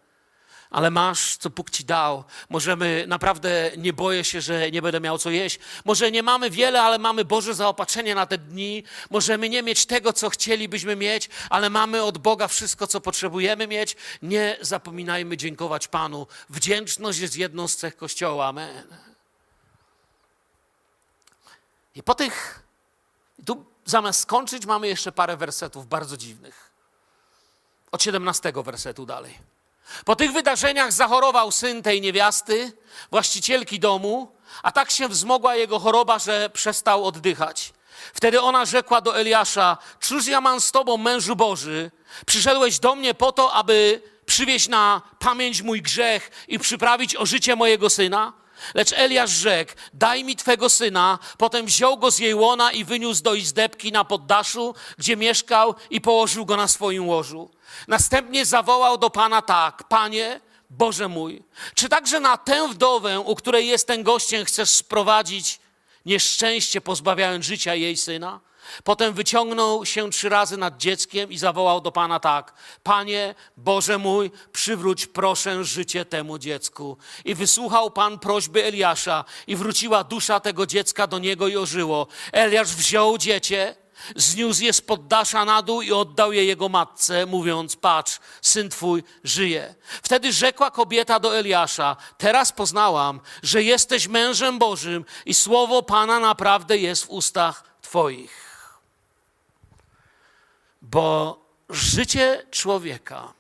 ale masz, co Bóg ci dał. Możemy, naprawdę nie boję się, że nie będę miał co jeść. Może nie mamy wiele, ale mamy Boże zaopatrzenie na te dni. Możemy nie mieć tego, co chcielibyśmy mieć, ale mamy od Boga wszystko, co potrzebujemy mieć. Nie zapominajmy dziękować Panu. Wdzięczność jest jedną z cech Kościoła. Amen. I po tych, zamiast skończyć, mamy jeszcze parę wersetów bardzo dziwnych. Od 17 wersetu dalej. Po tych wydarzeniach zachorował syn tej niewiasty, właścicielki domu, a tak się wzmogła jego choroba, że przestał oddychać. Wtedy ona rzekła do Eliasza: Cóż ja mam z tobą, mężu Boży? Przyszedłeś do mnie po to, aby przywieźć na pamięć mój grzech i przyprawić o życie mojego syna? Lecz Eliasz rzekł, daj mi twego syna. Potem wziął go z jej łona i wyniósł do izdebki na poddaszu, gdzie mieszkał i położył go na swoim łożu. Następnie zawołał do Pana tak, Panie, Boże mój, czy także na tę wdowę, u której jestem gościem, chcesz sprowadzić nieszczęście, pozbawiając życia jej syna? Potem wyciągnął się trzy razy nad dzieckiem i zawołał do Pana tak: Panie, Boże mój, przywróć proszę życie temu dziecku. I wysłuchał Pan prośby Eliasza i wróciła dusza tego dziecka do niego i ożyło. Eliasz wziął dziecię, zniósł je z poddasza na dół i oddał je jego matce, mówiąc: Patrz, syn twój żyje. Wtedy rzekła kobieta do Eliasza: Teraz poznałam, że jesteś mężem Bożym i słowo Pana naprawdę jest w ustach twoich. Bo życie człowieka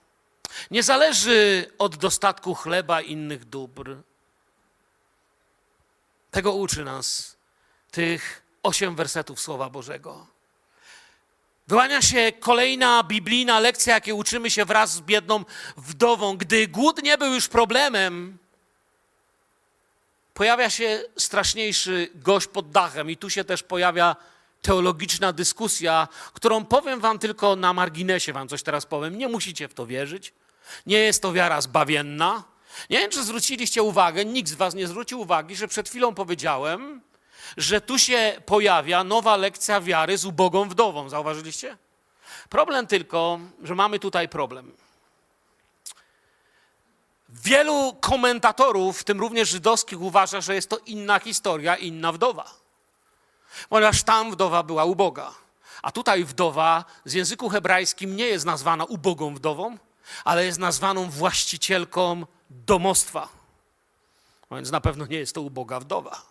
nie zależy od dostatku chleba i innych dóbr. Tego uczy nas tych osiem wersetów Słowa Bożego. Wyłania się kolejna biblijna lekcja, jakiej uczymy się wraz z biedną wdową. Gdy głód nie był już problemem, pojawia się straszniejszy gość pod dachem, i tu się też pojawia teologiczna dyskusja, którą powiem wam tylko na marginesie, wam coś teraz powiem. Nie musicie w to wierzyć. Nie jest to wiara zbawienna. Nie wiem, czy zwróciliście uwagę, nikt z was nie zwrócił uwagi, że przed chwilą powiedziałem, że tu się pojawia nowa lekcja wiary z ubogą wdową. Zauważyliście? Problem tylko, że mamy tutaj problem. Wielu komentatorów, w tym również żydowskich, uważa, że jest to inna historia, inna wdowa. Ponieważ tam wdowa była uboga. A tutaj wdowa z języku hebrajskim nie jest nazwana ubogą wdową, ale jest nazwaną właścicielką domostwa. Więc na pewno nie jest to uboga wdowa.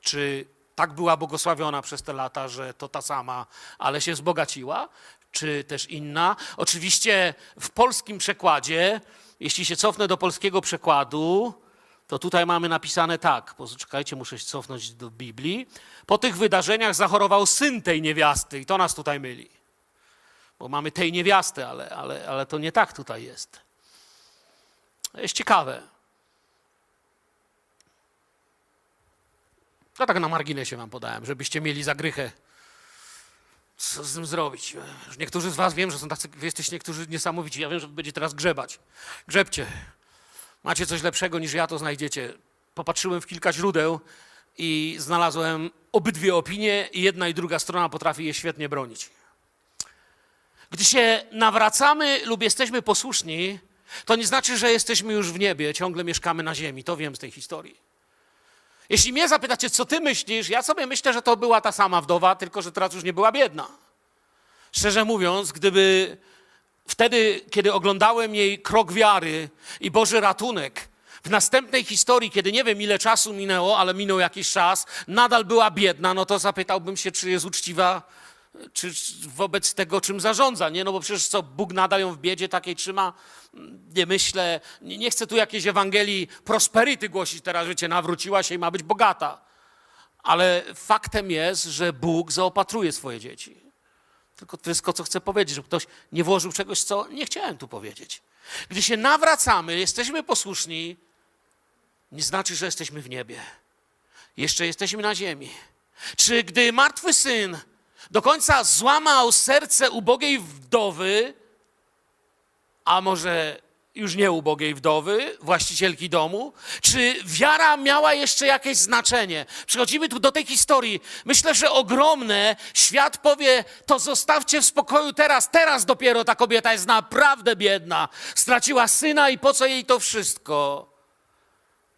Czy tak była błogosławiona przez te lata, że to ta sama, ale się wzbogaciła? Czy też inna? Oczywiście w polskim przekładzie, jeśli się cofnę do polskiego przekładu, to tutaj mamy napisane tak. Poczekajcie, muszę się cofnąć do Biblii. Po tych wydarzeniach zachorował syn tej niewiasty i to nas tutaj myli. Bo mamy tej niewiasty, ale, ale, ale to nie tak tutaj jest. To jest ciekawe. To tak na marginesie wam podałem, żebyście mieli zagrychę. Co z tym zrobić? Niektórzy z was wiem, że są tacy, jesteście niektórzy niesamowici. Ja wiem, że będzie teraz grzebać. Grzebcie. Macie coś lepszego niż ja, to znajdziecie. Popatrzyłem w kilka źródeł i znalazłem obydwie opinie i jedna i druga strona potrafi je świetnie bronić. Gdy się nawracamy lub jesteśmy posłuszni, to nie znaczy, że jesteśmy już w niebie, ciągle mieszkamy na ziemi. To wiem z tej historii. Jeśli mnie zapytacie, co ty myślisz, ja sobie myślę, że to była ta sama wdowa, tylko że teraz już nie była biedna. Szczerze mówiąc, gdyby wtedy, kiedy oglądałem jej krok wiary i Boży ratunek, w następnej historii, kiedy nie wiem ile czasu minęło, ale minął jakiś czas, nadal była biedna, no to zapytałbym się, czy jest uczciwa czy wobec tego, czym zarządza, nie? No bo przecież co, Bóg nadal ją w biedzie takiej trzyma? Nie myślę, nie, nie chcę tu jakiejś Ewangelii prosperity głosić teraz, życie nawróciła się i ma być bogata. Ale faktem jest, że Bóg zaopatruje swoje dzieci. Tylko wszystko, co chcę powiedzieć, żeby ktoś nie włożył czegoś, co nie chciałem tu powiedzieć. Gdy się nawracamy, jesteśmy posłuszni, nie znaczy, że jesteśmy w niebie. Jeszcze jesteśmy na ziemi. Czy gdy martwy syn do końca złamał serce ubogiej wdowy, a może już nie ubogiej wdowy, właścicielki domu? Czy wiara miała jeszcze jakieś znaczenie? Przechodzimy tu do tej historii. Myślę, że ogromne. Świat powie, to zostawcie w spokoju teraz. Teraz dopiero ta kobieta jest naprawdę biedna. Straciła syna i po co jej to wszystko?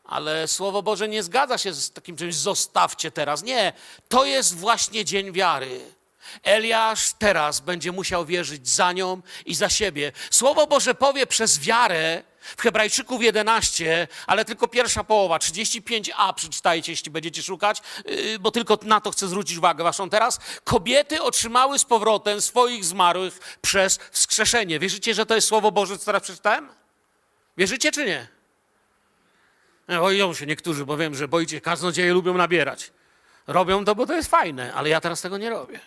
Ale Słowo Boże nie zgadza się z takim czymś, zostawcie teraz. Nie, to jest właśnie dzień wiary. Eliasz teraz będzie musiał wierzyć za nią i za siebie. Słowo Boże powie przez wiarę w Hebrajczyków 11, ale tylko pierwsza połowa, 35a przeczytajcie, jeśli będziecie szukać, yy, bo tylko na to chcę zwrócić uwagę waszą teraz. Kobiety otrzymały z powrotem swoich zmarłych przez wskrzeszenie. Wierzycie, że to jest Słowo Boże, co teraz przeczytałem? Wierzycie czy nie? Boją się niektórzy, bo wiem, że boicie, kaznodzieje lubią nabierać. Robią to, bo to jest fajne, ale ja teraz tego nie robię.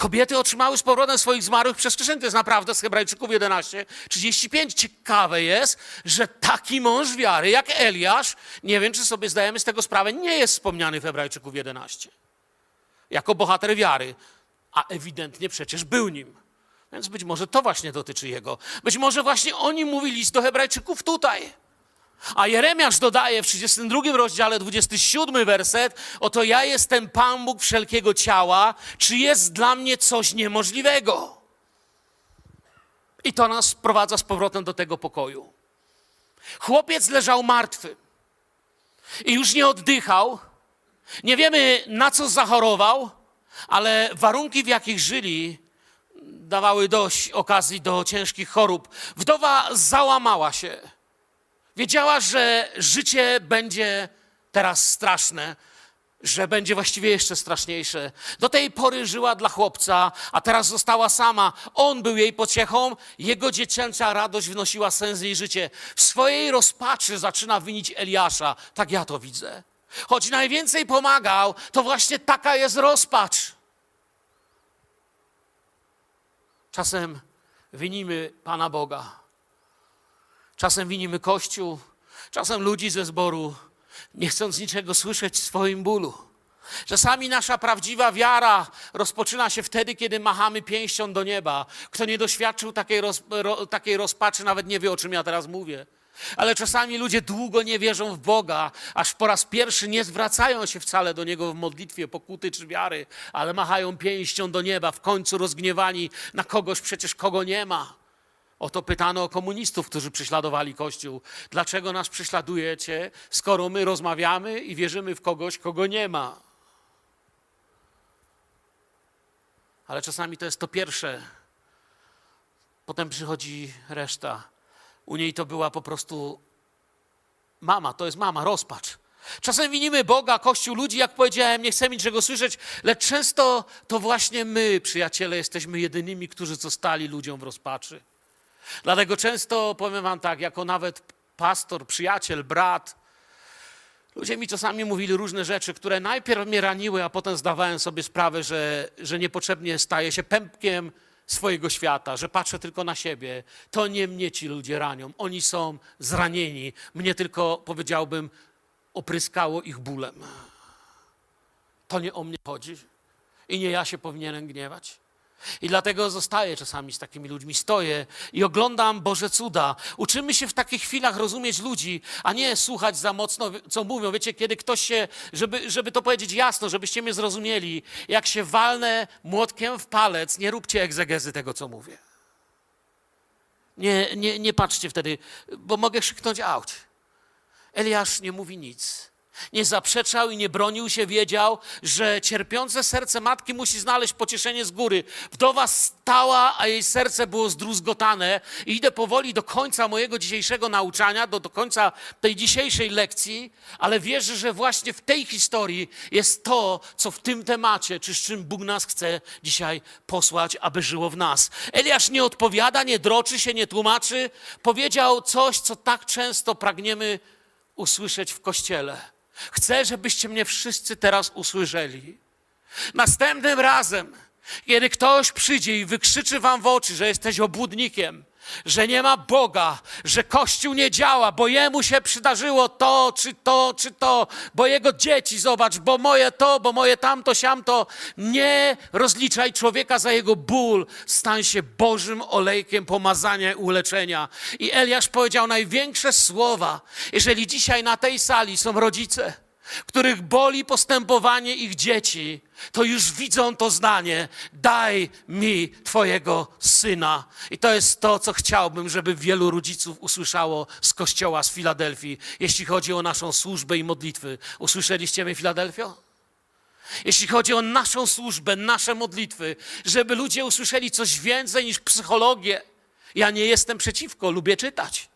Kobiety otrzymały z powrotem swoich zmarłych przez wskrzeszenie. To jest naprawdę z Hebrajczyków 11, 35. Ciekawe jest, że taki mąż wiary jak Eliasz, nie wiem, czy sobie zdajemy z tego sprawę, nie jest wspomniany w Hebrajczyków 11. Jako bohater wiary, a ewidentnie przecież był nim. Więc być może to właśnie dotyczy jego. Być może właśnie o nim mówi list do Hebrajczyków tutaj. A Jeremiasz dodaje w 32 rozdziale, 27 werset: Oto ja jestem Pan Bóg wszelkiego ciała, czy jest dla mnie coś niemożliwego? I to nas sprowadza z powrotem do tego pokoju. Chłopiec leżał martwy i już nie oddychał. Nie wiemy, na co zachorował, ale warunki, w jakich żyli, dawały dość okazji do ciężkich chorób. Wdowa załamała się. Wiedziała, że życie będzie teraz straszne, że będzie właściwie jeszcze straszniejsze. Do tej pory żyła dla chłopca, a teraz została sama. On był jej pociechą, jego dziecięca radość wnosiła sens jej życie. W swojej rozpaczy zaczyna winić Eliasza. Tak ja to widzę. Choć najwięcej pomagał, to właśnie taka jest rozpacz. Czasem winimy Pana Boga. Czasem winimy Kościół, czasem ludzi ze zboru, nie chcąc niczego słyszeć w swoim bólu. Czasami nasza prawdziwa wiara rozpoczyna się wtedy, kiedy machamy pięścią do nieba. Kto nie doświadczył takiej, roz, ro, takiej rozpaczy, nawet nie wie, o czym ja teraz mówię. Ale czasami ludzie długo nie wierzą w Boga, aż po raz pierwszy nie zwracają się wcale do Niego w modlitwie, pokuty czy wiary, ale machają pięścią do nieba, w końcu rozgniewani na kogoś przecież, kogo nie ma. Oto pytano o komunistów, którzy prześladowali Kościół. Dlaczego nas prześladujecie, skoro my rozmawiamy i wierzymy w kogoś, kogo nie ma? Ale czasami to jest to pierwsze. Potem przychodzi reszta. U niej to była po prostu mama, to jest mama, rozpacz. Czasem winimy Boga, Kościół, ludzi, jak powiedziałem, nie chcemy niczego słyszeć, lecz często to właśnie my, przyjaciele, jesteśmy jedynymi, którzy zostali ludziom w rozpaczy. Dlatego często powiem wam tak, jako nawet pastor, przyjaciel, brat, ludzie mi czasami mówili różne rzeczy, które najpierw mnie raniły, a potem zdawałem sobie sprawę, że, że niepotrzebnie staję się pępkiem swojego świata, że patrzę tylko na siebie. To nie mnie ci ludzie ranią, oni są zranieni. Mnie tylko, powiedziałbym, opryskało ich bólem. To nie o mnie chodzi i nie ja się powinienem gniewać. I dlatego zostaję czasami z takimi ludźmi, stoję i oglądam Boże cuda. Uczymy się w takich chwilach rozumieć ludzi, a nie słuchać za mocno, co mówią. Wiecie, kiedy ktoś się, żeby, żeby to powiedzieć jasno, żebyście mnie zrozumieli, jak się walnę młotkiem w palec, nie róbcie egzegezy tego, co mówię. Nie, nie, nie patrzcie wtedy, bo mogę krzyknąć auć. Eliasz nie mówi nic. Nie zaprzeczał i nie bronił się, wiedział, że cierpiące serce matki musi znaleźć pocieszenie z góry. Wdowa stała, a jej serce było zdruzgotane. I idę powoli do końca mojego dzisiejszego nauczania, do, do końca tej dzisiejszej lekcji, ale wierzę, że właśnie w tej historii jest to, co w tym temacie, czy z czym Bóg nas chce dzisiaj posłać, aby żyło w nas. Eliasz nie odpowiada, nie droczy się, nie tłumaczy. Powiedział coś, co tak często pragniemy usłyszeć w kościele. Chcę, żebyście mnie wszyscy teraz usłyszeli. Następnym razem, kiedy ktoś przyjdzie i wykrzyczy wam w oczy, że jesteś obłudnikiem, że nie ma Boga, że Kościół nie działa, bo jemu się przydarzyło to, czy to, czy to, bo jego dzieci, zobacz, bo moje to, bo moje tamto, siamto. Nie rozliczaj człowieka za jego ból, stań się Bożym olejkiem pomazania i uleczenia. I Eliasz powiedział największe słowa. Jeżeli dzisiaj na tej sali są rodzice, których boli postępowanie ich dzieci, to już widzą to zdanie: daj mi Twojego syna. I to jest to, co chciałbym, żeby wielu rodziców usłyszało z kościoła z Filadelfii, jeśli chodzi o naszą służbę i modlitwy. Usłyszeliście mnie, Filadelfio? jeśli chodzi o naszą służbę, nasze modlitwy, żeby ludzie usłyszeli coś więcej niż psychologię. Ja nie jestem przeciwko, lubię czytać.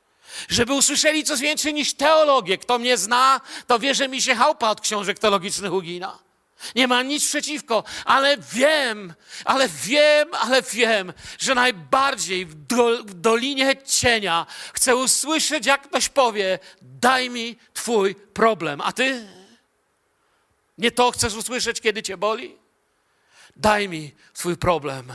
Żeby usłyszeli coś więcej niż teologię. Kto mnie zna, to wie, że mi się chałpa od książek teologicznych ugina. Nie ma nic przeciwko, ale wiem, ale wiem, ale wiem, że najbardziej w, do, w dolinie cienia chcę usłyszeć, jak ktoś powie: Daj mi Twój problem. A Ty? Nie to chcesz usłyszeć, kiedy Cię boli? Daj mi Twój problem.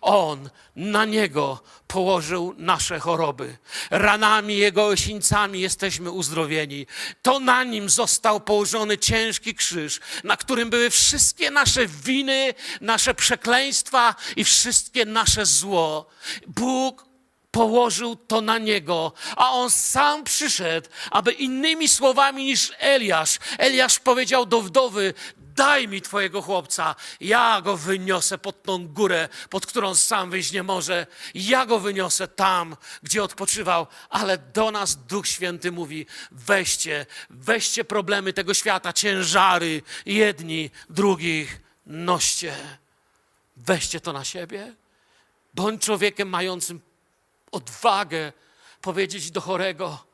On na niego położył nasze choroby. Ranami jego osińcami jesteśmy uzdrowieni. To na nim został położony ciężki krzyż, na którym były wszystkie nasze winy, nasze przekleństwa i wszystkie nasze zło. Bóg położył to na niego, a on sam przyszedł, aby innymi słowami niż Eliasz. Eliasz powiedział do wdowy: Daj mi twojego chłopca, ja go wyniosę pod tą górę, pod którą sam wyjść nie może. Ja go wyniosę tam, gdzie odpoczywał. Ale do nas Duch Święty mówi: weźcie, weźcie problemy tego świata, ciężary, jedni, drugich, noście. Weźcie to na siebie. Bądź człowiekiem mającym odwagę powiedzieć do chorego,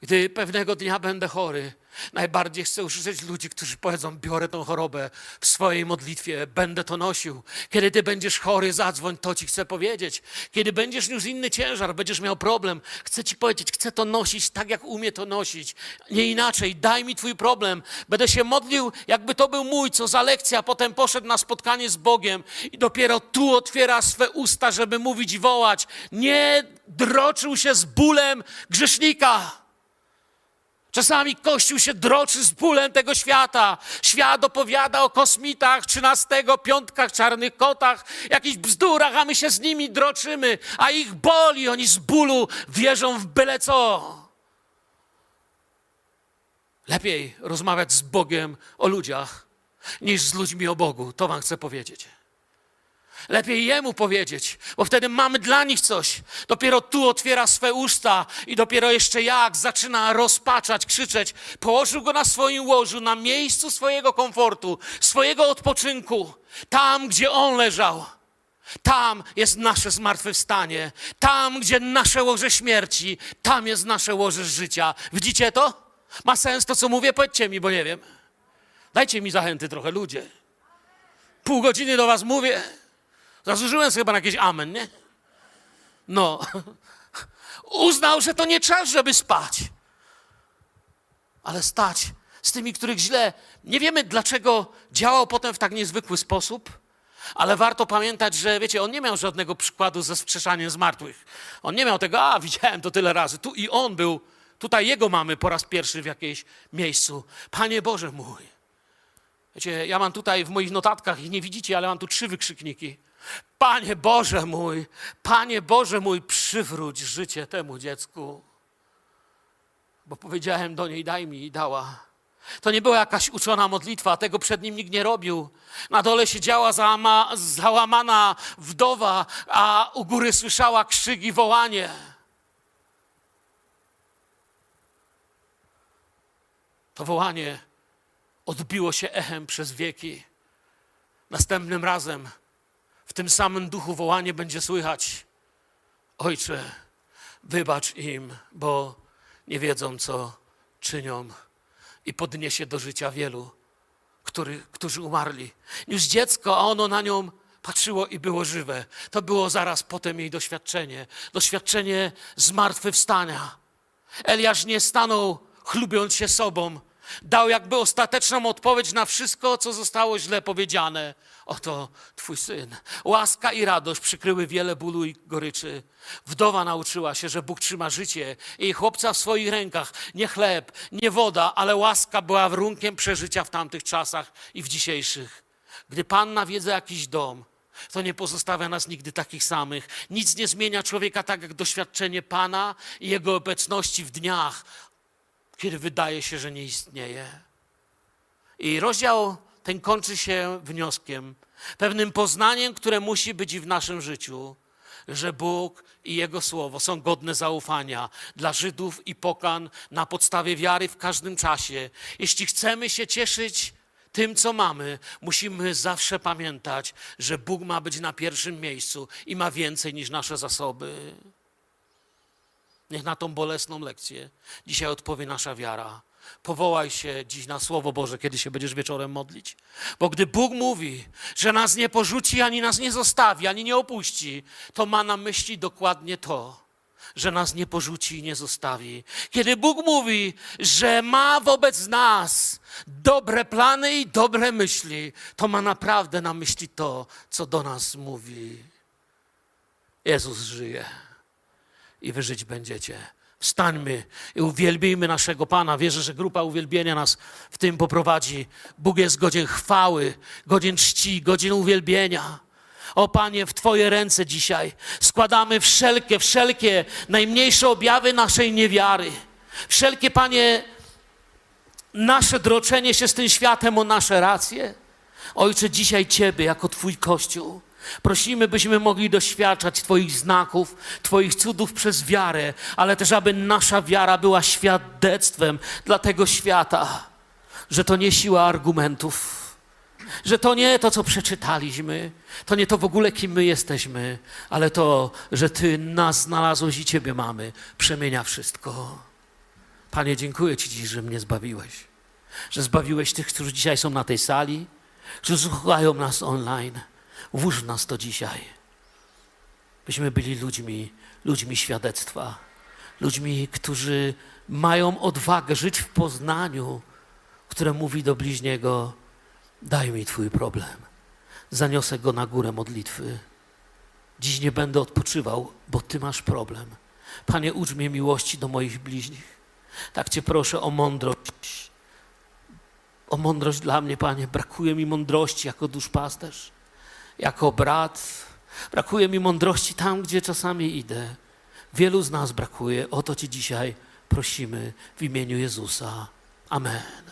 gdy pewnego dnia będę chory, najbardziej chcę usłyszeć ludzi, którzy powiedzą: Biorę tą chorobę w swojej modlitwie, będę to nosił. Kiedy ty będziesz chory, zadzwoń, to ci chcę powiedzieć. Kiedy będziesz niósł inny ciężar, będziesz miał problem, chcę ci powiedzieć: Chcę to nosić tak, jak umie to nosić. Nie inaczej, daj mi twój problem. Będę się modlił, jakby to był mój, co za lekcja. Potem poszedł na spotkanie z Bogiem i dopiero tu otwiera swe usta, żeby mówić i wołać. Nie droczył się z bólem grzesznika. Czasami Kościół się droczy z bólem tego świata. Świat opowiada o kosmitach, trzynastego, piątkach, czarnych kotach, jakichś bzdurach, a my się z nimi droczymy, a ich boli, oni z bólu wierzą w byle co. Lepiej rozmawiać z Bogiem o ludziach, niż z ludźmi o Bogu. To wam chcę powiedzieć. Lepiej Jemu powiedzieć, bo wtedy mamy dla nich coś. Dopiero tu otwiera swe usta i dopiero jeszcze jak zaczyna rozpaczać, krzyczeć. Położył go na swoim łożu, na miejscu swojego komfortu, swojego odpoczynku, tam, gdzie on leżał. Tam jest nasze zmartwychwstanie. Tam, gdzie nasze łoże śmierci, tam jest nasze łoże życia. Widzicie to? Ma sens to, co mówię? Powiedzcie mi, bo nie wiem. Dajcie mi zachęty trochę, ludzie. Pół godziny do was mówię. Zasłużyłem sobie chyba na jakieś amen, nie? No. Uznał, że to nie czas, żeby spać. Ale stać z tymi, których źle. Nie wiemy, dlaczego działał potem w tak niezwykły sposób, ale warto pamiętać, że wiecie, on nie miał żadnego przykładu ze wskrzeszaniem zmartwych. On nie miał tego, a widziałem to tyle razy. Tu i on był, tutaj jego mamy po raz pierwszy w jakimś miejscu. Panie Boże mój. Wiecie, ja mam tutaj w moich notatkach, ich nie widzicie, ale mam tu trzy wykrzykniki. Panie Boże mój, Panie Boże mój, przywróć życie temu dziecku. Bo powiedziałem do niej, daj mi i dała. To nie była jakaś uczona modlitwa, tego przed nim nikt nie robił. Na dole siedziała załama, załamana wdowa, a u góry słyszała krzyk i wołanie. To wołanie odbiło się echem przez wieki. Następnym razem tym samym duchu wołanie będzie słychać: Ojcze, wybacz im, bo nie wiedzą, co czynią. I podniesie do życia wielu, który, którzy umarli. Już dziecko, a ono na nią patrzyło i było żywe. To było zaraz potem jej doświadczenie. Doświadczenie zmartwychwstania. Eliasz nie stanął chlubiąc się sobą, Dał jakby ostateczną odpowiedź na wszystko, co zostało źle powiedziane. Oto Twój syn. Łaska i radość przykryły wiele bólu i goryczy. Wdowa nauczyła się, że Bóg trzyma życie i chłopca w swoich rękach. Nie chleb, nie woda, ale łaska była warunkiem przeżycia w tamtych czasach i w dzisiejszych. Gdy Pan nawiedza jakiś dom, to nie pozostawia nas nigdy takich samych. Nic nie zmienia człowieka tak jak doświadczenie Pana i Jego obecności w dniach, kiedy wydaje się, że nie istnieje. I rozdział ten kończy się wnioskiem, pewnym poznaniem, które musi być w naszym życiu, że Bóg i Jego Słowo są godne zaufania dla Żydów i pokan na podstawie wiary w każdym czasie. Jeśli chcemy się cieszyć tym, co mamy, musimy zawsze pamiętać, że Bóg ma być na pierwszym miejscu i ma więcej niż nasze zasoby. Niech na tą bolesną lekcję dzisiaj odpowie nasza wiara. Powołaj się dziś na Słowo Boże, kiedy się będziesz wieczorem modlić. Bo gdy Bóg mówi, że nas nie porzuci, ani nas nie zostawi, ani nie opuści, to ma na myśli dokładnie to, że nas nie porzuci i nie zostawi. Kiedy Bóg mówi, że ma wobec nas dobre plany i dobre myśli, to ma naprawdę na myśli to, co do nas mówi. Jezus żyje i wy żyć będziecie. Wstańmy i uwielbijmy naszego Pana. Wierzę, że grupa uwielbienia nas w tym poprowadzi. Bóg jest godzien chwały, godzien czci, godzien uwielbienia. O Panie, w Twoje ręce dzisiaj składamy wszelkie, wszelkie najmniejsze objawy naszej niewiary. Wszelkie, Panie, nasze droczenie się z tym światem o nasze racje. Ojcze, dzisiaj Ciebie jako Twój Kościół prosimy, byśmy mogli doświadczać Twoich znaków, Twoich cudów przez wiarę, ale też, aby nasza wiara była świadectwem dla tego świata, że to nie siła argumentów, że to nie to, co przeczytaliśmy, to nie to w ogóle, kim my jesteśmy, ale to, że Ty nas znalazłeś i Ciebie mamy, przemienia wszystko. Panie, dziękuję Ci dziś, że mnie zbawiłeś. Że zbawiłeś tych, którzy dzisiaj są na tej sali, którzy słuchają nas online. Włóż nas to dzisiaj. Byśmy byli ludźmi, ludźmi świadectwa. Ludźmi, którzy mają odwagę żyć w poznaniu, które mówi do bliźniego: Daj mi Twój problem. Zaniosę go na górę modlitwy. Dziś nie będę odpoczywał, bo Ty masz problem. Panie, ucz mnie miłości do moich bliźnich. Tak Cię proszę o mądrość. O mądrość dla mnie, Panie. Brakuje mi mądrości jako duszpasterz, jako brat. Brakuje mi mądrości tam, gdzie czasami idę. Wielu z nas brakuje. O to Ci dzisiaj prosimy w imieniu Jezusa. Amen.